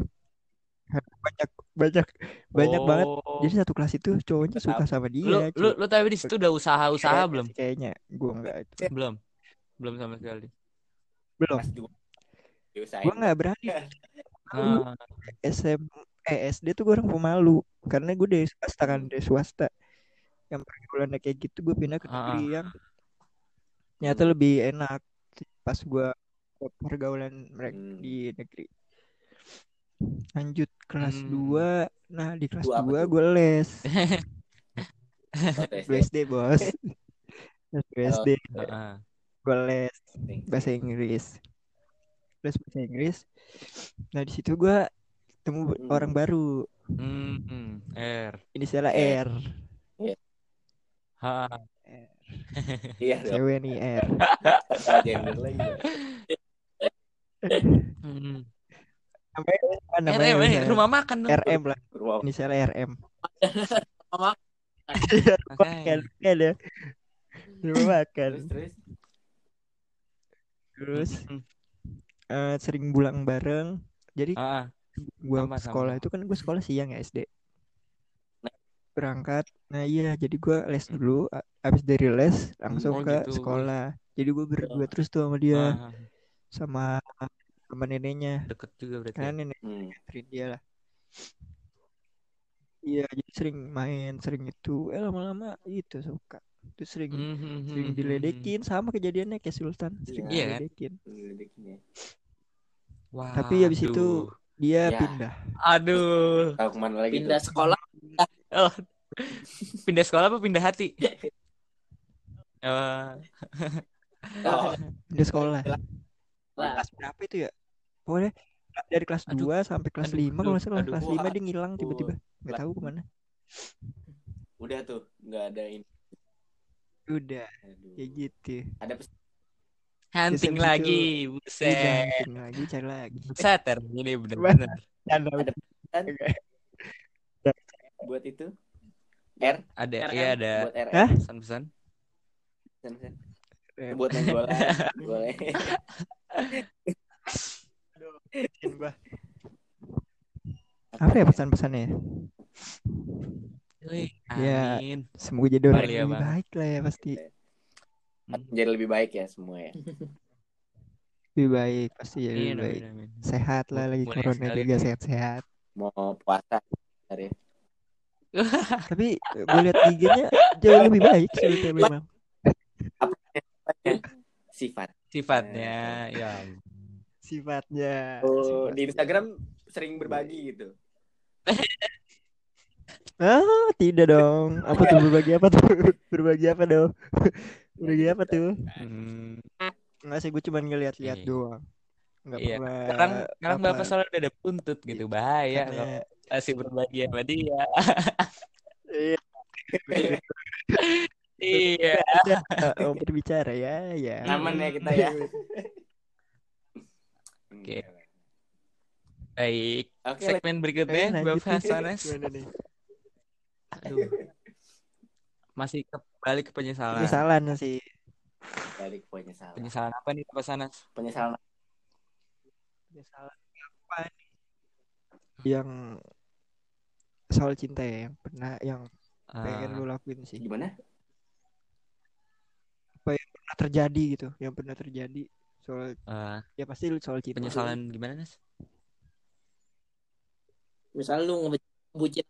<laughs> Banyak banyak banyak banget. Oh. Jadi satu kelas itu cowoknya suka sama dia. lu lu cuy. lu tapi di situ udah usaha-usaha Kayaknya belum? Kayaknya gue nggak itu. Belum. Belum sama sekali. Belum. Gue nggak berani. <laughs> Ah, SM eh SD tuh gue orang pemalu karena gue dari swasta kan dari swasta yang pergaulannya kayak gitu gue pindah ke Ah, negeri yang ternyata Hmm. lebih enak pas gue pergaulan mereka Hmm. di negeri lanjut kelas Hmm. 2 nah di kelas Dua apa 2 tuh? gue les <laughs> Oh, tes gue ya. SD bos gue SD ah. gue les bahasa Inggris les bahasa Inggris nah di situ gue ketemu Hmm. orang baru Hmm, hmm, R. inisialnya R. R Ha. Iya cewek nih R Salah <laughs> gender lagi. <laughs> RM, eh, rumah makan dong. RM lah. Wow. inisialnya RM Rumah makan. Kan ya rumah makan. Terus terus. Hmm. eh, sering pulang bareng. Jadi Ah, ah. sama. sekolah itu kan gue sekolah siang ya SD berangkat. Nah iya jadi gua les dulu. Abis dari les langsung Oh, ke gitu. sekolah. Jadi gue berdua terus tuh sama dia. Ah, sama sama neneknya deket juga berarti. karena nenek Hmm. nganterin dia lah iya jadi sering main sering itu eh lama-lama itu suka itu sering Hmm, hmm, sering hmm, diledekin sama kejadiannya kayak Sultan sering Iya. Iya kan? diledekin Ngeledekin ya. Wah, Tapi habis itu dia Ya. pindah aduh. Tahu ke mana lagi pindah tuh? sekolah Oh. <laughs> pindah sekolah apa pindah hati? <laughs> Eh, <laughs> Oh, pindah sekolah lah kelas berapa itu ya pokoknya dari kelas Aduh. 2 sampai kelas Aduh, 5 kalau salah kelas wah. 5 dia ngilang tiba-tiba nggak tahu ke mana udah tuh nggak ada ini. udah Aduh. kayak gitu Ada pes- hunting Biasa lagi, buset. hunting lagi cari lagi Buset, ini bener-bener. Canda. Ada pesan buat itu? R? Ada, RM. iya ada Buat R. Hah? pesan-pesan. Pesan, pesan. Eh, Buat nenggolan. <laughs> Boleh. bikin <laughs> apa ya pesan-pesannya Wih, Ya. amin. semoga jadi orang Mulia yang lebih baik lah ya pasti Hmm. Jadi lebih baik ya semua ya. <laughs> lebih baik pasti jadi Amin, lebih baik amin, amin. sehat lah lagi Boleh corona sekali. juga sehat-sehat Mau puasa. Ntar ya. <laughs> tapi gue lihat IG-nya jauh lebih baik sebetulnya memang Sifat. Sifatnya, ya. Sifatnya Oh, di Instagram sering berbagi gitu. <laughs> ah tidak dong. Apa tuh berbagi apa tuh? <laughs> Berbagi apa dong? <laughs> Berbagi apa tuh? Hmm, Enggak sih gue cuma ngeliat-lihat Iya. doang. Nggak Iya. pernah sekarang sekarang apa, bapak soalnya udah ada buntut gitu. Bahaya karena- kalau masih berbagi sama dia. iya. Iya. mau berbicara ya ya. Aman ya kita ya. Oke. Baik. Oke, Segmen Eh, berikutnya lanjut Bapak. Sanes. Aduh. Masih kembali ke penyesalan. Penyesalan sih balik penyesalan Penyesalan apa nih apa sana? penyesalan Penyesalan apa nih? Yang soal cinta ya, yang pernah yang pengen Eh, lu lakuin sih. gimana Pernah terjadi gitu, yang pernah terjadi soal eh, ya pasti lu soal cinta. penyesalan gimana Nas? Misal lu ngebucin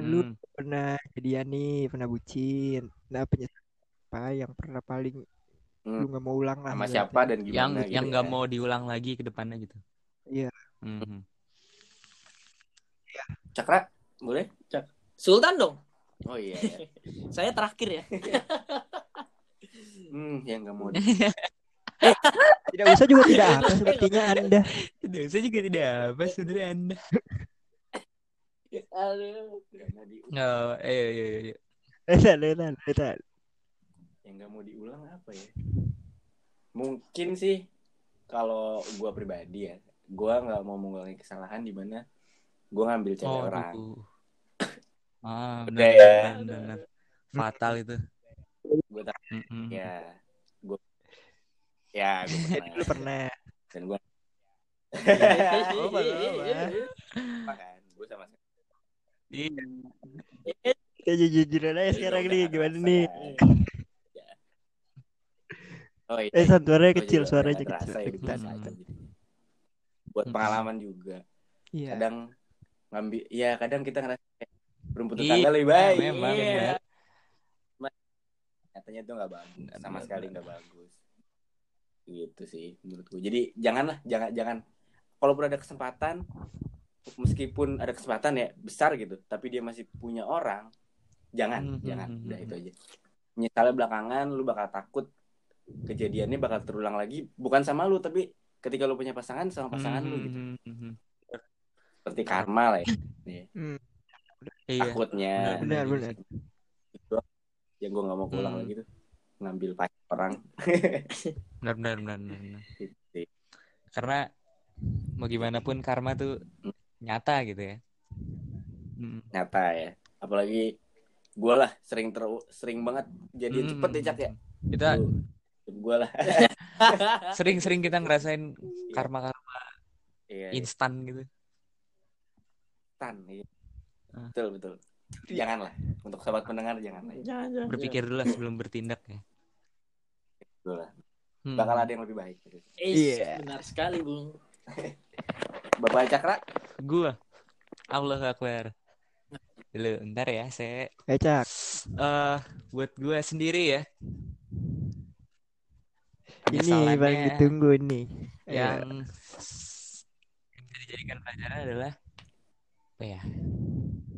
Lu Mm-mm. pernah jadian nih, pernah bucin. Nah, penyesalan apa yang pernah paling Hmm. lu nggak mau ulang lah sama ibaratnya. siapa dan gimana yang gitu yang ya. nggak mau diulang lagi ke depannya gitu. Iya. Mhm. cakra boleh Sultan dong. oh iya iya. <laughs> Saya terakhir ya. <laughs> hmm yang nggak mau <laughs> Tidak usah juga tidak apa sepertinya Anda. Tidak, saya juga tidak apa sebenarnya anda. Aduh. Nggak eh, iya, iya, iya. Letan, letan, letan. yang nggak mau diulang apa ya mungkin sih kalau gua pribadi ya gua nggak mau mengulangi kesalahan di mana gua ngambil cewek Oh, orang aduh. Ah, benar, ya. benar, benar. Fatal itu. gua tak Mm-mm. ya gua ya gua <laughs> Jadi lu pernah pernah. dan gua Oh, apa, apa. apa kan gua sama sekali Iya. Kita jujur-jujuran aja sekarang Udah nih, gimana nih? oh iya Eh, suaranya kecil, suaranya kecil. ya, aja. buat pengalaman juga Iya. kadang ngambil ya kadang kita ngerasa rumput Iya, tetangga lebih baik memang, Iya. nyatanya itu nggak bagus sama sekali nggak bagus gitu sih menurutku jadi janganlah jangan jangan kalaupun ada kesempatan meskipun ada kesempatan ya besar gitu tapi dia masih punya orang jangan Mhm, jangan mhm, udah mhm. itu aja misalnya belakangan lu bakal takut kejadiannya bakal terulang lagi bukan sama lu tapi ketika lu punya pasangan sama pasangan lu gitu Mhm, mhm. seperti karma lah ya Iya. takutnya Benar, benar. sih. Itu yang gue nggak mau pulang Hmm. lagi tuh ngambil pacar orang Benar, benar, benar, benar, benar. <laughs> Gitu. Karena mau gimana pun karma tuh nyata gitu ya. Mm. nyata ya apalagi gue lah sering ter sering banget jadi Mm. cepet ya cak ya Kita gue lah <laughs> sering-sering kita ngerasain karma-karma iya instan gitu. instan iya. Ah. betul betul janganlah untuk sobat pendengar janganlah. Jangan, jangan. Berpikir dulu sebelum bertindak ya. Hmm. bakal ada yang lebih baik Eh, Iya. benar sekali, Bung. <laughs> bapak cakra Gua Allah Akbar. Dulu, ntar ya, saya Kecak. eh buat gua sendiri ya. Ini paling ditunggu nih. yang bisa dijadikan pelajaran adalah apa ya?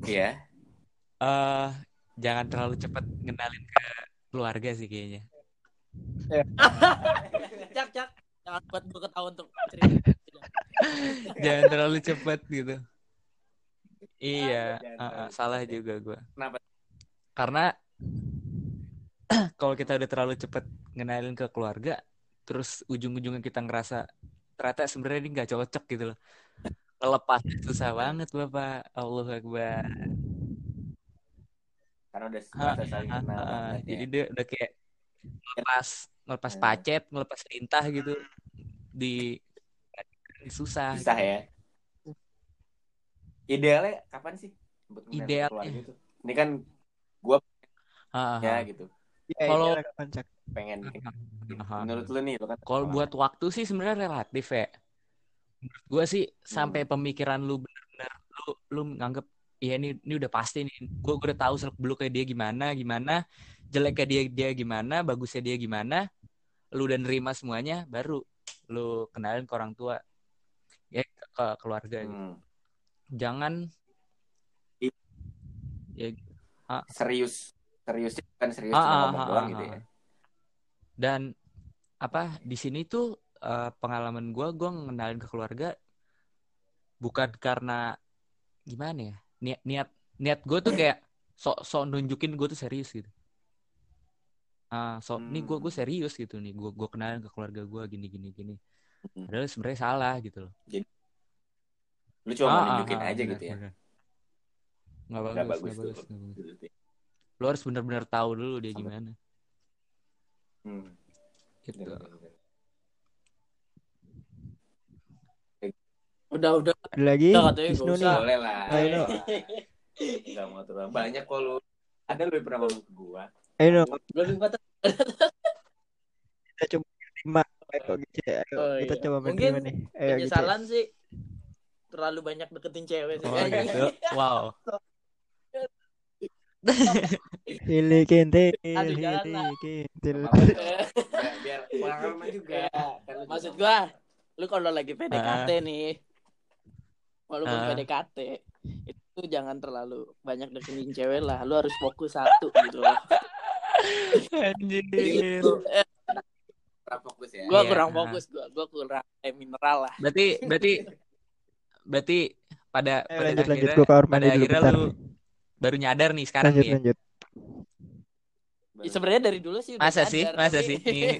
iya eh jangan terlalu cepat ngenalin ke keluarga sih kayaknya. <laughs> Cak, cak. Jangan buat gue ketawa untuk cerita. jangan terlalu cepat gitu. Iya, uh-uh, terlalu salah juga gua. Kenapa? Karena <clears throat> kalau kita udah terlalu cepat ngenalin ke keluarga, terus ujung-ujungnya kita ngerasa ternyata sebenarnya ini nggak cocok gitu loh. Ngelepas susah banget bapak. Allah Akbar. karena udah Ha, merasa saling Ah, kenal banget ya. jadi dia udah kayak ngelepas ngelepas Eh. pacet, ngelepas lintah gitu di, di susah. susah gitu. ya idealnya kapan sih buat kenal Idealnya. keluarga itu ini kan ah, ya gitu Iya, Kalau- iya, pengen Ah, ah. menurut lu nih lu kan Kalau buat waktu sih sebenarnya relatif ya. Menurut gue sih sampai pemikiran lu bener-bener lu lu nganggep iya ini ini udah pasti nih. Gue udah tahu seluk beluk kayak dia gimana gimana, jeleknya dia dia gimana, bagusnya dia gimana. Lu udah nerima semuanya, baru lu kenalin ke orang tua, ya ke, ke keluarga. gitu. Hmm. Jangan ya serius serius bukan serius Ah, cuma ah, ah, doang ah, gitu ya Dan apa di sini tuh eh, pengalaman gue, gue ngenalin ke keluarga bukan karena gimana ya niat niat niat gue tuh kayak sok sok nunjukin gue tuh serius gitu. Ah, so nih gue Hmm. gue serius gitu nih, gue gue kenalin ke keluarga gue gini gini gini. Hmm. Padahal sebenarnya salah gitu loh. lu cuma Ah, ah, nunjukin ah, aja benar, gitu ya benar. Nggak bagus, Nggak nggak bagus bagus, nggak bagus. Lu harus benar-benar tahu dulu dia gimana. Hmm. gitu. Udah udah. Ada lagi? Udah katanya Wisnu gak nih. usah. Boleh lah. Ayo, mau terlalu banyak kok lu. Ada lu yang pernah ngomong ke gua. Ayo, lupa tuh. Kita coba terima. Ayo, gitu ya. Ayo, Oh, kita iya. coba Mungkin menerima nih. Ayo. Penyesalan sih terlalu banyak deketin cewek sih. Oh gitu. Wow. Hili kentil. Apa-apa dong. Biar, pengalaman juga. Maksud gua, lu kalau lagi PDKT nih, walaupun Ah. PDKT, itu jangan terlalu banyak deketin cewek lah. Lu harus fokus satu gitu loh. <laughs> Anjir. kurang fokus ya. Gua Iya. kurang fokus, gua gua kurang eh, mineral lah. Berarti berarti berarti pada Ayo, pada lanjut, lanjut. akhirnya Gua kamar pada mandi dulu akhirnya bentar. lu baru nyadar nih sekarang Lanjut, nih. ya. lanjut. Ya, sebenarnya dari dulu sih udah Masa sih? sadar, Masa tapi- sih? Nih.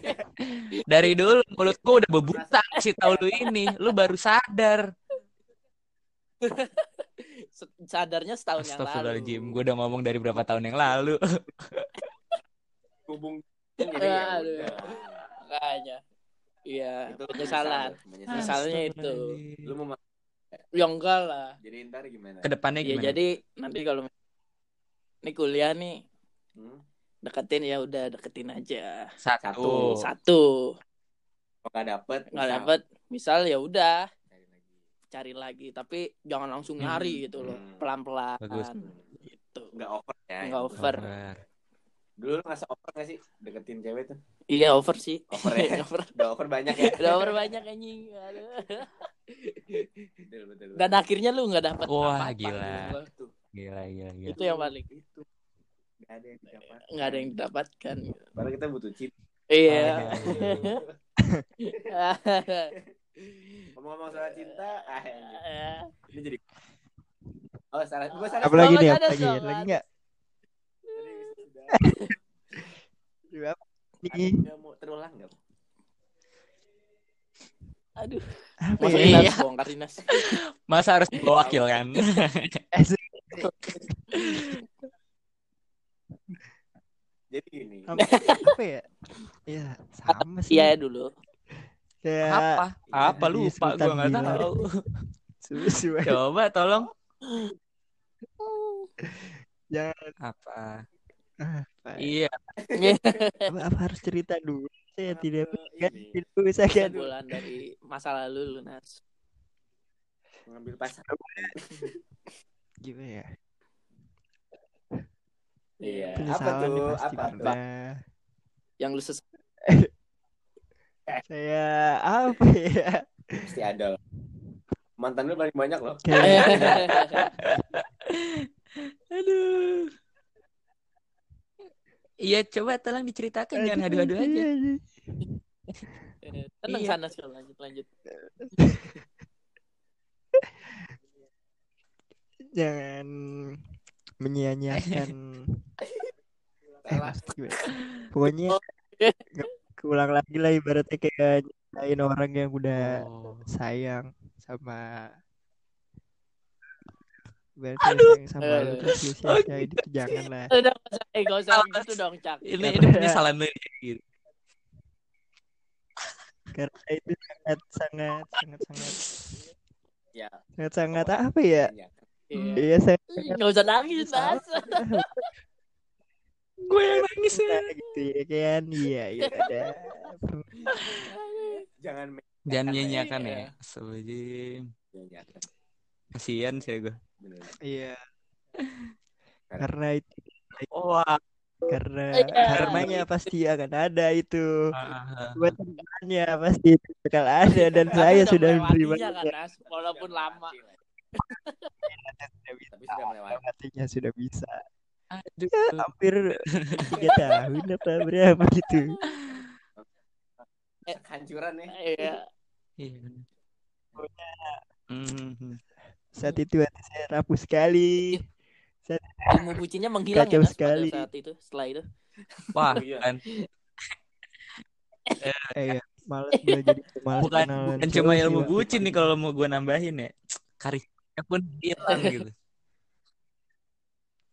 Dari dulu mulut gua udah bebuta kasih tahu lu ini, lu baru sadar. <laughs> Sadarnya setahun yang Astagfirullahaladzim, lalu. gue udah ngomong dari berapa tahun yang lalu. <laughs> hubung ya Aduh. Makanya. Iya, Itu penyesalan. menyesal. Misalnya itu. Lu mau ma- Ya enggak lah. jadi ntar gimana? Ke depannya Ya gimana? jadi nanti kalau ini kuliah nih Hmm? deketin ya udah deketin aja. Satu. Satu. Kalau nggak dapet, nggak misal, dapet misal ya udah cari lagi. tapi jangan langsung Hmm. nyari gitu loh Hmm. pelan pelan Bagus. gitu Nggak over ya. Nggak yang over. Over. Dulu lu ngerasa over nggak sih deketin cewek tuh? iya over sih Over ya? <laughs> over Udah over banyak ya? udah over banyak anjing Aduh. betul, betul, betul. dan akhirnya lu nggak dapet Wah, apa-apa gila. gitu Gila, gila, gila. itu yang paling itu. Nggak ada yang didapat. nggak ada yang didapatkan Padahal kita butuh cinta. iya <laughs> <laughs> Ngomong-ngomong soal cinta, ah, ini jadi Oh, salah. Gua salah. Apa lagi nih? <laughs> Apa lagi? Lagi nggak? Tadi Apa Ada nih? yang mau terulang nggak? aduh Apa masa ya? Iya. Dinas bongkar dinas <laughs> Masa harus bawa wakil kan? <laughs> Asik. Jadi gini. Apa, apa ya? Ya sama sih. iya dulu Kayak Apa? Apa lupa gua nggak tahu. <laughs> Coba tolong. Jangan Apa? apa, Iya. <laughs> apa, apa harus cerita dulu? Saya tidak kan tidak bisa kan. kesimpulan dari masa lalu lu nas Mengambil pasangan. Gimana ya? Iya. Apa tuh? pasti Apa? pernah. yang lu ses <laughs> Saya apa ya? Pasti ada. Mantan lu paling banyak loh. <laughs> Aduh. Iya, coba tolong diceritakan jangan adu-adu aja. Tenang Iya. sana Sil. lanjut lanjut <laughs> Jangan menyia-nyiakan <laughs> eh. Pokoknya keulang lagi lah ibaratnya kayak nyintain orang yang udah Oh. sayang sama Berarti sayang sama lu terus lu <laughs> sia-siain itu jangan lah. udah nggak usah- eh gak usah gitu dong cak Ini ini penyesalan lu gitu. Karena itu sangat sangat sangat sangat Ya. sangat sangat apa ya? Iya. Iya saya nggak usah nangis nas Gue yang nangis ya. gitu ya kan? Iya <laughs> iya ada. Jangan Jangan nyanyiakan ya. Astagfirullahaladzim. menyanyiakan. Kasian sih gue. Iya. Karena itu Wah. karena Iya. karmanya pasti akan ada itu. Ah, Buat temannya pasti itu bakal ada dan saya udah sudah menerima kan walaupun lama sudah bisa Tapi sudah melewati. melewatinya sudah bisa. Aduh. Ya, hampir tiga tahun apa berapa gitu. Kehancuran nih. iya Iya. Mhm. Saat itu hati saya rapuh sekali. ilmu bucinnya menghilang Kacau ya sekali. pada saat itu setelah itu Wah, Iya. kan. <laughs> Eh, iya. Males gue jadi malas bukan bukan cuma ilmu bucin nih kalau mau gue nambahin ya. Karisnya pun hilang gitu.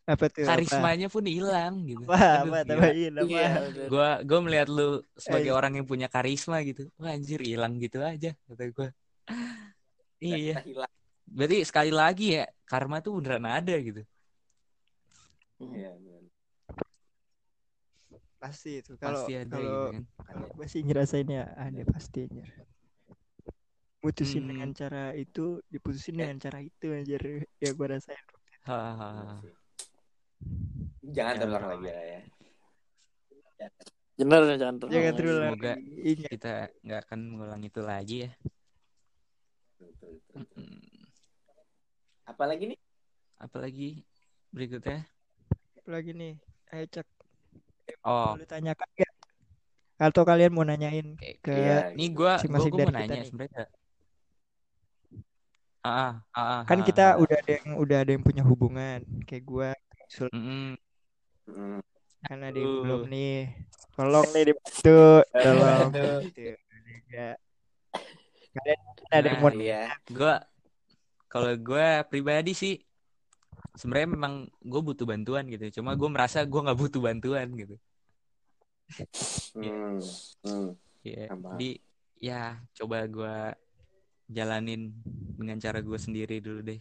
Apa tuh? apa? karismanya pun hilang gitu. Apa? Aduh, Apa? gila. Tambahin apa? Iya. Gua gua melihat lu sebagai Eh. orang yang punya karisma gitu. Wah anjir hilang gitu aja kata gua. Iya. Hilang. Berarti sekali lagi ya karma tuh beneran ada gitu. Iya, bener. Pasti itu. Kalau Pasti ada kalau gitu kan. kalau gue sih ngerasainnya ada pasti anjir. Putusin Hmm. dengan cara itu, diputusin Eh. dengan cara itu anjir. Ya gue rasain. Hahaha. Jangan Ya, terulang lagi lah ya. Bener jangan terulang. Jangan terulang. semoga Ingat. Kita nggak akan mengulang itu lagi ya. Betul, betul, betul. Mm. Apalagi nih? Apalagi berikutnya. Lagi nih. Ayo cek. Oh, Lu tanyakan gak? Atau kalian mau nanyain ke Iya, Nih gua gua, masing-masing gua dari mau kita nanya nih. sebenarnya. Ah, ah, ah, kan ah, kita ah. udah ada yang udah ada yang punya hubungan kayak gua Sul- Mm-mm. Mm. kan ada yang Tuh. belum nih tolong nih dibantu tolong Gitu. Ya. kalian ada yang mau Nah, Iya. Gua kalau gua pribadi sih sebenarnya memang gue butuh bantuan gitu. Cuma gue merasa gue nggak butuh bantuan gitu. Hmm. Hmm. Ya, Sama. jadi ya coba gua jalanin dengan cara gue sendiri dulu deh.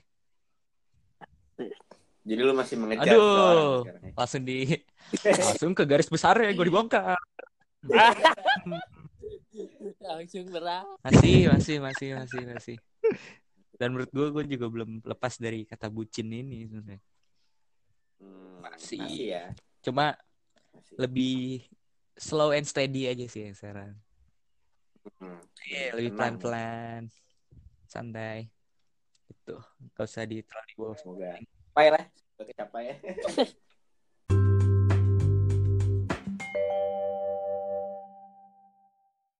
Jadi lu masih mengejar Aduh. ya? Langsung di <laughs> langsung ke garis besar ya gue dibongkar. Langsung berat. Masih, masih, masih, masih, masih. Dan menurut gue, gue juga belum lepas dari kata bucin ini sebenarnya. Hmm, Masih. Masih ya. Cuma Masih. lebih slow and steady aja sih yang sekarang. Hmm. Iya, lebih pelan-pelan, santai. Itu, gak usah di terlalu. Semoga. Capai lah. Semoga capai ya. <laughs>